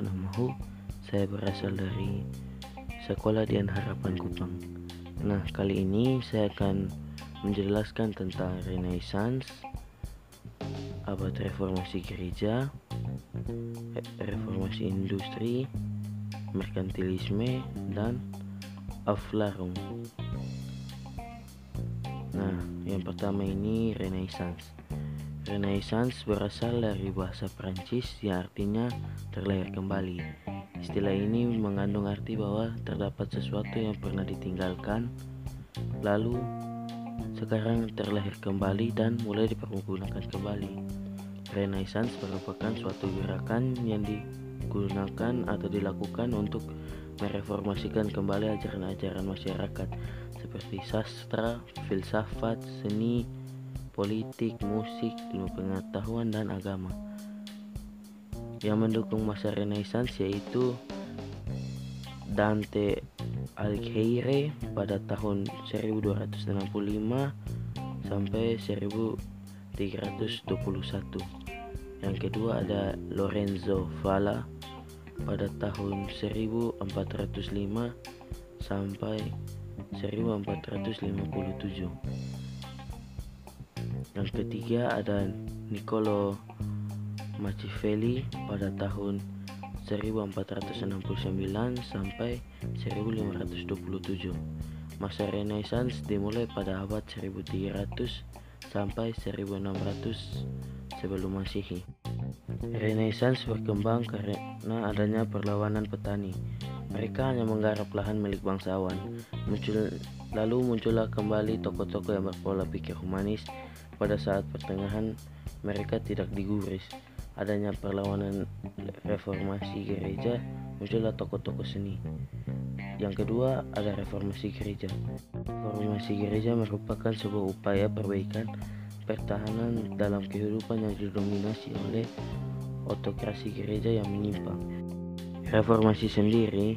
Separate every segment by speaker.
Speaker 1: Mahu. Saya berasal dari Sekolah Dian Harapan Kupang. Nah, kali ini saya akan menjelaskan tentang Renaissance, abad reformasi gereja, reformasi industri, merkantilisme, dan Aufklärung. Nah, yang pertama ini Renaissance. Renaissance berasal dari bahasa Prancis yang artinya terlahir kembali. Istilah ini mengandung arti bahwa terdapat sesuatu yang pernah ditinggalkan, lalu sekarang terlahir kembali dan mulai dipergunakan kembali. Renaissance merupakan suatu gerakan yang digunakan atau dilakukan untuk mereformasikan kembali ajaran-ajaran masyarakat seperti sastra, filsafat, seni, politik, musik, ilmu pengetahuan, dan agama. Yang mendukung masa Renaissance yaitu Dante Alighieri pada tahun 1265 sampai 1321. Yang kedua ada Lorenzo Valla pada tahun 1405 sampai 1457. Yang ketiga ada Niccolo Machiavelli pada tahun 1469 sampai 1527. Masa Renaissance dimulai pada abad 1300 sampai 1600 sebelum Masehi. Renaissance berkembang karena adanya perlawanan petani. Mereka hanya menggarap lahan milik bangsawan. Muncul, lalu muncullah kembali tokoh-tokoh yang berpola pikir humanis pada saat pertengahan mereka tidak digubris. Adanya perlawanan reformasi gereja, muncullah tokoh-tokoh seni. Yang kedua ada reformasi gereja. Reformasi gereja merupakan sebuah upaya perbaikan pertahanan dalam kehidupan yang didominasi oleh otokrasi gereja yang menyimpang. Reformasi sendiri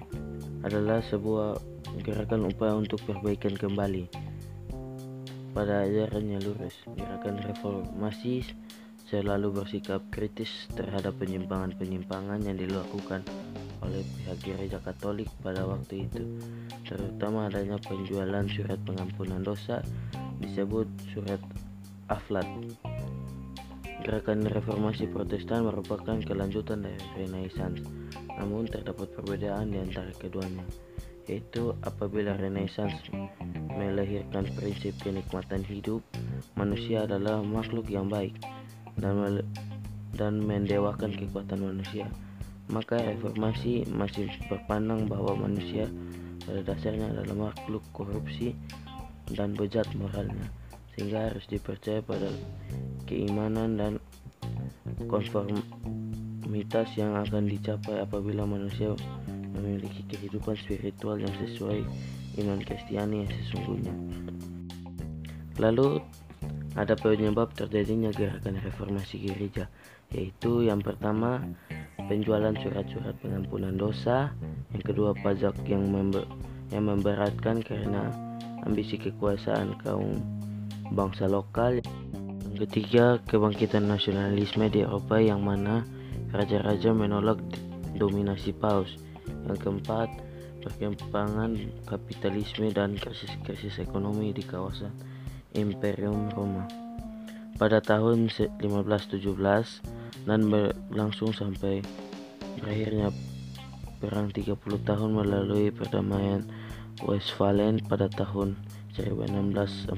Speaker 1: adalah sebuah gerakan upaya untuk perbaikan kembali pada ajarannya lurus. Gerakan reformasi selalu bersikap kritis terhadap penyimpangan-penyimpangan yang dilakukan oleh pihak gereja Katolik pada waktu itu, terutama adanya penjualan surat pengampunan dosa disebut surat Aflat. Gerakan reformasi Protestan merupakan kelanjutan dari Renaissance, namun terdapat perbedaan di antara keduanya yaitu apabila Renaissance melahirkan prinsip kenikmatan hidup, manusia adalah makhluk yang baik dan dan mendewakan kekuatan manusia. Maka reformasi masih berpandang bahwa manusia pada dasarnya adalah makhluk korupsi dan bejat moralnya, sehingga harus dipercaya pada keimanan dan konformitas yang akan dicapai apabila manusia memiliki kehidupan spiritual yang sesuai iman Kristiani yang sesungguhnya. Lalu ada penyebab terjadinya gerakan reformasi gereja, yaitu yang pertama penjualan surat-surat pengampunan dosa, yang kedua pajak yang member, yang memberatkan karena ambisi kekuasaan kaum bangsa lokal, yang ketiga kebangkitan nasionalisme di Eropa yang mana raja-raja menolak dominasi paus, yang keempat, perkembangan kapitalisme dan krisis-krisis ekonomi di kawasan Imperium Roma. Pada tahun 1517 dan berlangsung sampai berakhirnya perang 30 tahun melalui perdamaian Westphalen pada tahun 1648,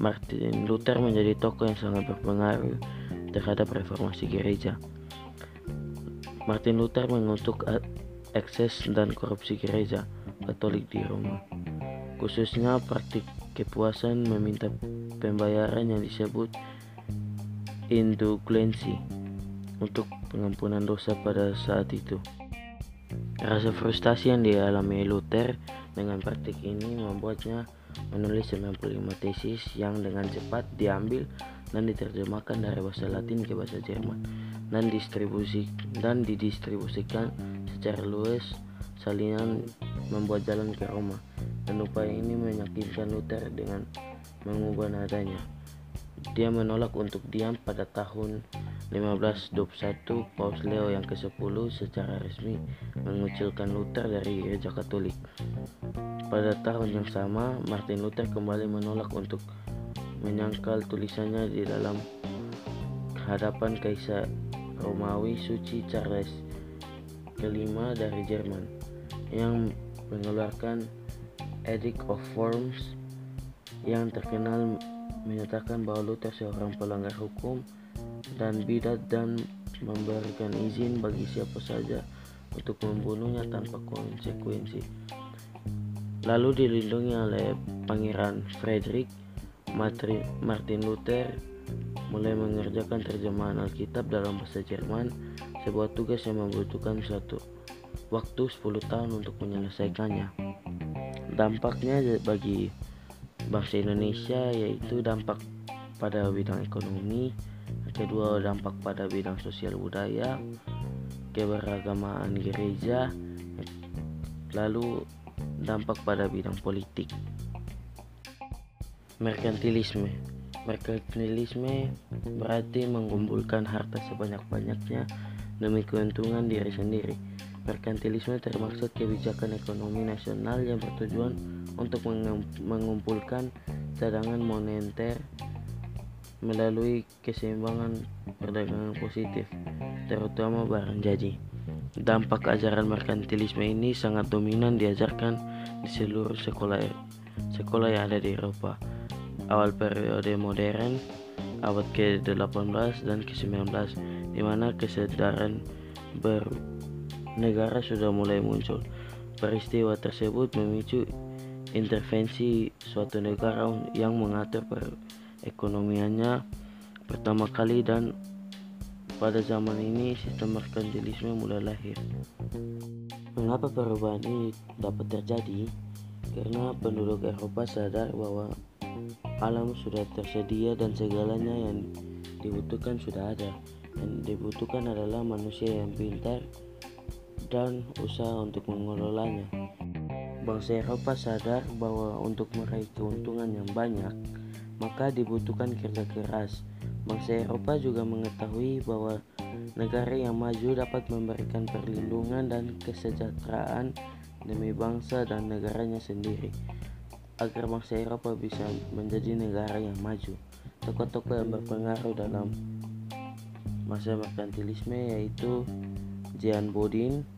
Speaker 1: Martin Luther menjadi tokoh yang sangat berpengaruh terhadap reformasi gereja. Martin Luther mengutuk ekses dan korupsi gereja Katolik di Roma. Khususnya praktik kepuasan meminta pembayaran yang disebut indulgensi untuk pengampunan dosa pada saat itu. Rasa frustasi yang dialami Luther dengan praktik ini membuatnya menulis 95 tesis yang dengan cepat diambil dan diterjemahkan dari bahasa Latin ke bahasa Jerman dan distribusi dan didistribusikan secara luas salinan membuat jalan ke Roma dan upaya ini meyakinkan Luther dengan mengubah nadanya. Dia menolak untuk diam pada tahun 1521 Paus Leo yang ke-10 secara resmi mengucilkan Luther dari gereja Katolik. Pada tahun yang sama, Martin Luther kembali menolak untuk menyangkal tulisannya di dalam hadapan Kaisar Romawi Suci Charles kelima dari Jerman yang mengeluarkan Edict of Worms yang terkenal menyatakan bahwa Luther seorang pelanggar hukum dan bidat dan memberikan izin bagi siapa saja untuk membunuhnya tanpa konsekuensi. Lalu dilindungi oleh Pangeran Frederick, Martin Luther mulai mengerjakan terjemahan Alkitab dalam bahasa Jerman, sebuah tugas yang membutuhkan suatu waktu 10 tahun untuk menyelesaikannya. Dampaknya bagi bangsa Indonesia yaitu dampak pada bidang ekonomi, kedua dampak pada bidang sosial budaya keberagamaan gereja lalu dampak pada bidang politik merkantilisme merkantilisme berarti mengumpulkan harta sebanyak-banyaknya demi keuntungan diri sendiri merkantilisme termaksud kebijakan ekonomi nasional yang bertujuan untuk mengumpulkan cadangan moneter melalui keseimbangan perdagangan positif, terutama barang jadi. Dampak ajaran merkantilisme ini sangat dominan diajarkan di seluruh sekolah sekolah yang ada di Eropa. Awal periode modern, abad ke-18 dan ke-19, di mana kesadaran bernegara sudah mulai muncul. Peristiwa tersebut memicu intervensi suatu negara yang mengatur per ekonomiannya pertama kali dan pada zaman ini sistem merkantilisme mulai lahir. Mengapa perubahan ini dapat terjadi? Karena penduduk Eropa sadar bahwa alam sudah tersedia dan segalanya yang dibutuhkan sudah ada. Yang dibutuhkan adalah manusia yang pintar dan usaha untuk mengelolanya. Bangsa Eropa sadar bahwa untuk meraih keuntungan yang banyak, maka dibutuhkan kerja keras. Bangsa Eropa juga mengetahui bahwa negara yang maju dapat memberikan perlindungan dan kesejahteraan demi bangsa dan negaranya sendiri. Agar bangsa Eropa bisa menjadi negara yang maju, tokoh-tokoh yang berpengaruh dalam masa merkantilisme yaitu Jean Bodin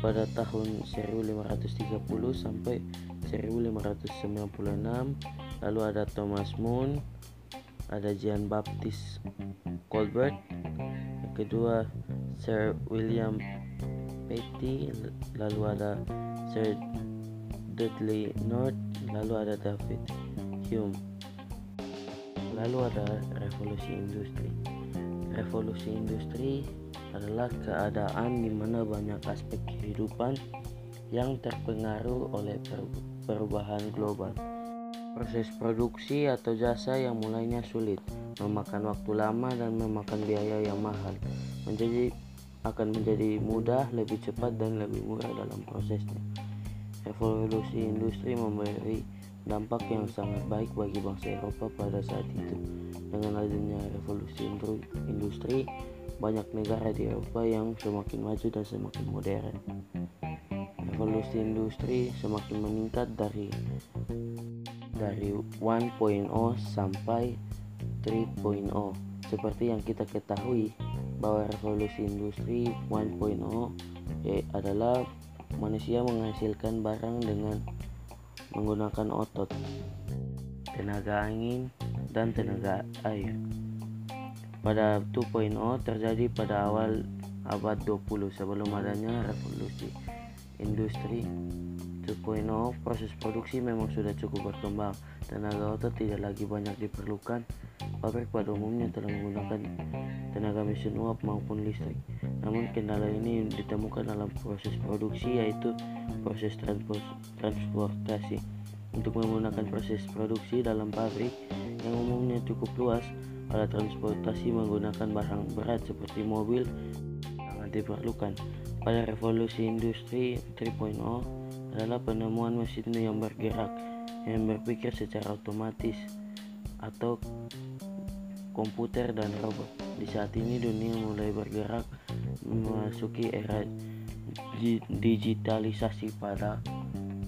Speaker 1: pada tahun 1530 sampai 1596 lalu ada Thomas Moon ada Jean Baptiste Colbert yang kedua Sir William Petty lalu ada Sir Dudley North lalu ada David Hume. Lalu ada revolusi industri revolusi industri adalah keadaan di mana banyak aspek kehidupan yang terpengaruh oleh perubahan global Proses produksi atau jasa yang mulainya sulit, memakan waktu lama dan memakan biaya yang mahal, menjadi akan menjadi mudah, lebih cepat dan lebih murah dalam prosesnya. Revolusi industri memberi dampak yang sangat baik bagi bangsa Eropa pada saat itu. Dengan adanya revolusi industri, banyak negara di Eropa yang semakin maju dan semakin modern. Revolusi industri semakin meningkat dari dari 1.0 sampai 3.0 seperti yang kita ketahui bahwa revolusi industri 1.0 ya, adalah manusia menghasilkan barang dengan menggunakan otot tenaga angin dan tenaga air. Pada 2.0 terjadi pada awal abad 20 sebelum adanya revolusi industri 2.0 proses produksi memang sudah cukup berkembang. Tenaga otot tidak lagi banyak diperlukan. Pabrik pada umumnya telah menggunakan tenaga mesin uap maupun listrik namun kendala ini ditemukan dalam proses produksi yaitu proses transportasi. Untuk menggunakan proses produksi dalam pabrik yang umumnya cukup luas alat transportasi menggunakan barang berat seperti mobil sangat diperlukan. Pada revolusi industri 3.0 adalah penemuan mesin yang bergerak yang berpikir secara otomatis atau komputer dan robot. Di saat ini dunia mulai bergerak memasuki era digitalisasi pada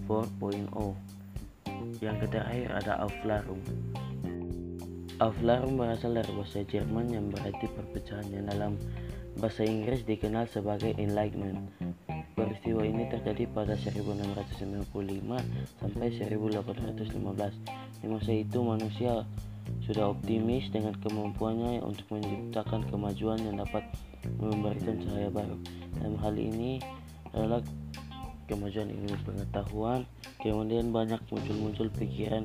Speaker 1: 4.0. Yang terakhir ada Aufklärung. Aufklärung berasal dari bahasa Jerman yang berarti perpecahan yang dalam bahasa Inggris dikenal sebagai Enlightenment. Peristiwa ini terjadi pada 1695 sampai 1815. Di masa itu manusia sudah optimis dengan kemampuannya untuk menciptakan kemajuan yang dapat memberikan cahaya baru. Dalam hal ini adalah kemajuan ilmu pengetahuan, kemudian banyak muncul-muncul pikiran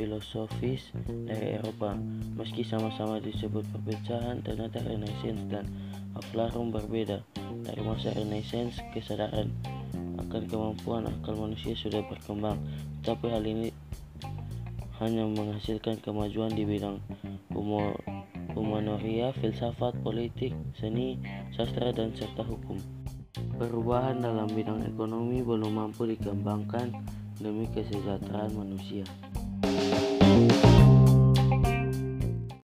Speaker 1: filosofis dari Eropa. Meski sama-sama disebut perpecahan, ternyata Renaissance dan Aufklärung berbeda. Dari masa Renaissance, kesadaran akan kemampuan akal manusia sudah berkembang, tetapi hal ini hanya menghasilkan kemajuan di bidang humanoria, filsafat, politik, seni, sastra, dan serta hukum. Perubahan dalam bidang ekonomi belum mampu dikembangkan demi kesejahteraan manusia.